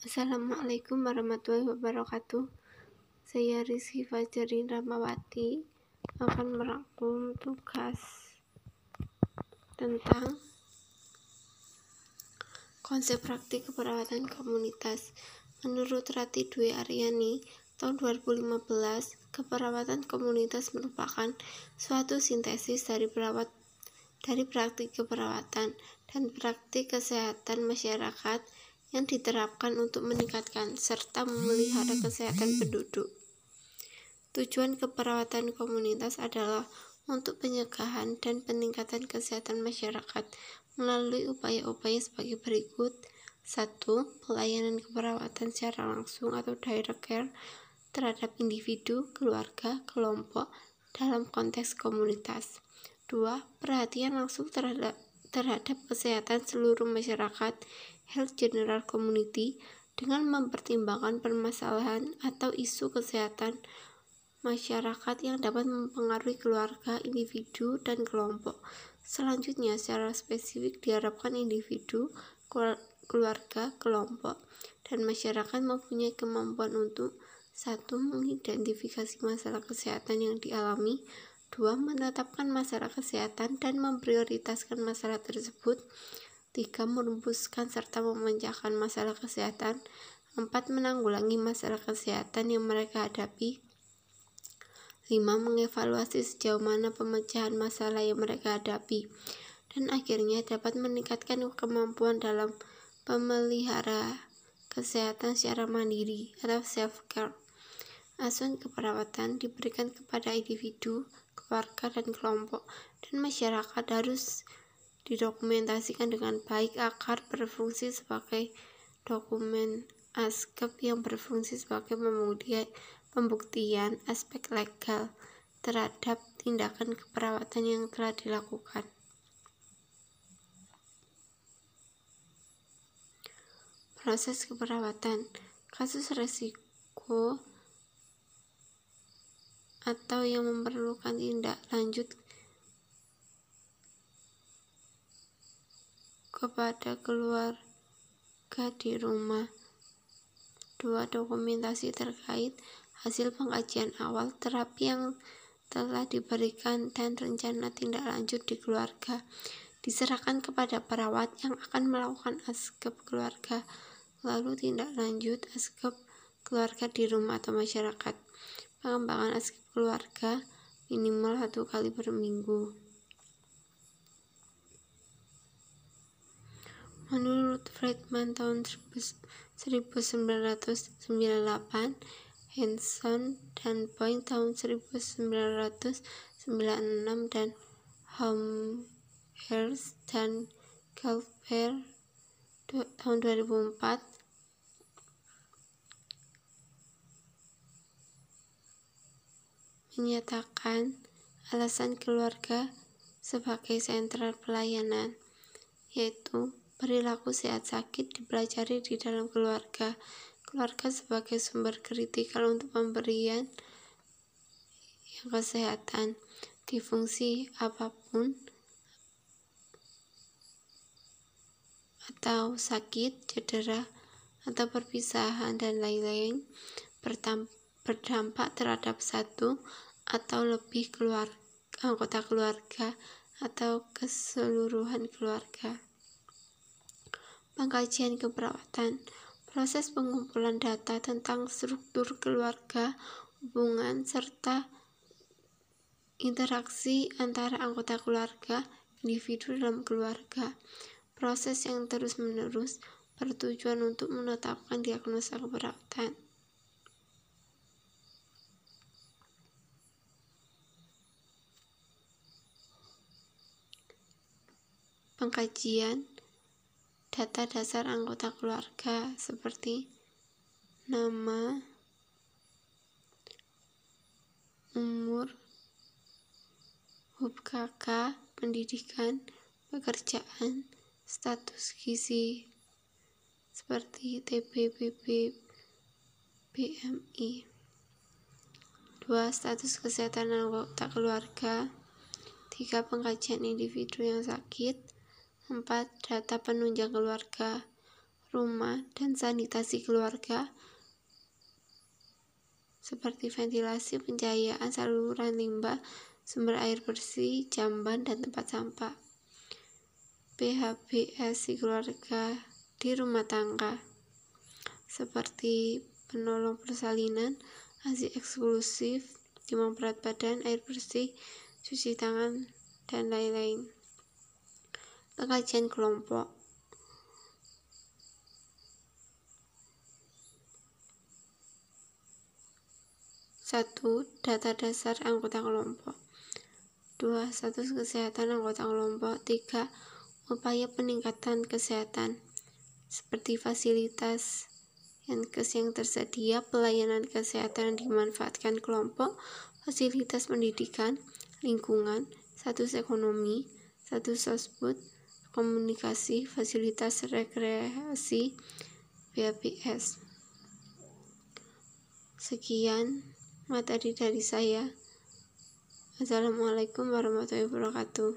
Assalamualaikum warahmatullahi wabarakatuh. Saya Rizky Fajarin Ramawati akan merangkum tugas tentang konsep praktik keperawatan komunitas. Menurut Rati Dwi Aryani, tahun 2015, keperawatan komunitas merupakan suatu sintesis dari perawat dari praktik keperawatan dan praktik kesehatan masyarakat yang diterapkan untuk meningkatkan serta memelihara kesehatan penduduk. Tujuan keperawatan komunitas adalah untuk pencegahan dan peningkatan kesehatan masyarakat melalui upaya-upaya sebagai berikut. 1. Pelayanan keperawatan secara langsung atau direct care terhadap individu, keluarga, kelompok dalam konteks komunitas. 2. Perhatian langsung terhadap terhadap kesehatan seluruh masyarakat health general community dengan mempertimbangkan permasalahan atau isu kesehatan masyarakat yang dapat mempengaruhi keluarga, individu, dan kelompok. Selanjutnya, secara spesifik diharapkan individu, keluarga, kelompok, dan masyarakat mempunyai kemampuan untuk satu mengidentifikasi masalah kesehatan yang dialami, dua menetapkan masalah kesehatan dan memprioritaskan masalah tersebut, 3. Merumuskan serta memecahkan masalah kesehatan 4. Menanggulangi masalah kesehatan yang mereka hadapi 5. Mengevaluasi sejauh mana pemecahan masalah yang mereka hadapi dan akhirnya dapat meningkatkan kemampuan dalam pemelihara kesehatan secara mandiri atau self-care. Asuhan keperawatan diberikan kepada individu, keluarga, dan kelompok, dan masyarakat harus didokumentasikan dengan baik agar berfungsi sebagai dokumen ASKEP yang berfungsi sebagai pembuktian aspek legal terhadap tindakan keperawatan yang telah dilakukan. Proses keperawatan kasus resiko atau yang memerlukan tindak lanjut kepada keluarga di rumah. Dua dokumentasi terkait hasil pengkajian awal terapi yang telah diberikan dan rencana tindak lanjut di keluarga diserahkan kepada perawat yang akan melakukan askep keluarga lalu tindak lanjut askep keluarga di rumah atau masyarakat pengembangan askep keluarga minimal satu kali per minggu Menurut Friedman tahun 1998, Hanson dan Point tahun 1996 dan Homhers dan Galper tahun 2004 menyatakan alasan keluarga sebagai sentral pelayanan yaitu Perilaku sehat sakit dipelajari di dalam keluarga. Keluarga sebagai sumber kritikal untuk pemberian yang kesehatan di fungsi apa pun atau sakit, cedera, atau perpisahan dan lain-lain berdampak terhadap satu atau lebih keluarga, anggota keluarga atau keseluruhan keluarga. Pengkajian keperawatan proses pengumpulan data tentang struktur keluarga, hubungan, serta interaksi antara anggota keluarga, individu dalam keluarga. Proses yang terus-menerus bertujuan untuk menetapkan diagnosa keperawatan. Pengkajian data dasar anggota keluarga seperti nama, umur, hub kakak, pendidikan, pekerjaan, status gizi seperti TB, BB, BMI. Dua, status kesehatan anggota keluarga. Tiga, pengkajian individu yang sakit. 4. Data penunjang keluarga rumah, dan sanitasi keluarga seperti ventilasi, pencahayaan, saluran limbah, sumber air bersih, jamban, dan tempat sampah. PHBS keluarga di rumah tangga seperti penolong persalinan, ASI eksklusif, timang berat badan, air bersih, cuci tangan, dan lain-lain. Pengajian kelompok. Satu Data dasar anggota kelompok. Dua Status kesehatan anggota kelompok. Tiga Upaya peningkatan kesehatan seperti fasilitas Yankes yang tersedia, pelayanan kesehatan yang dimanfaatkan kelompok, fasilitas pendidikan, lingkungan, status ekonomi, status sosbud, komunikasi, fasilitas rekreasi, BAPS. Sekian materi dari saya. Assalamualaikum warahmatullahi wabarakatuh.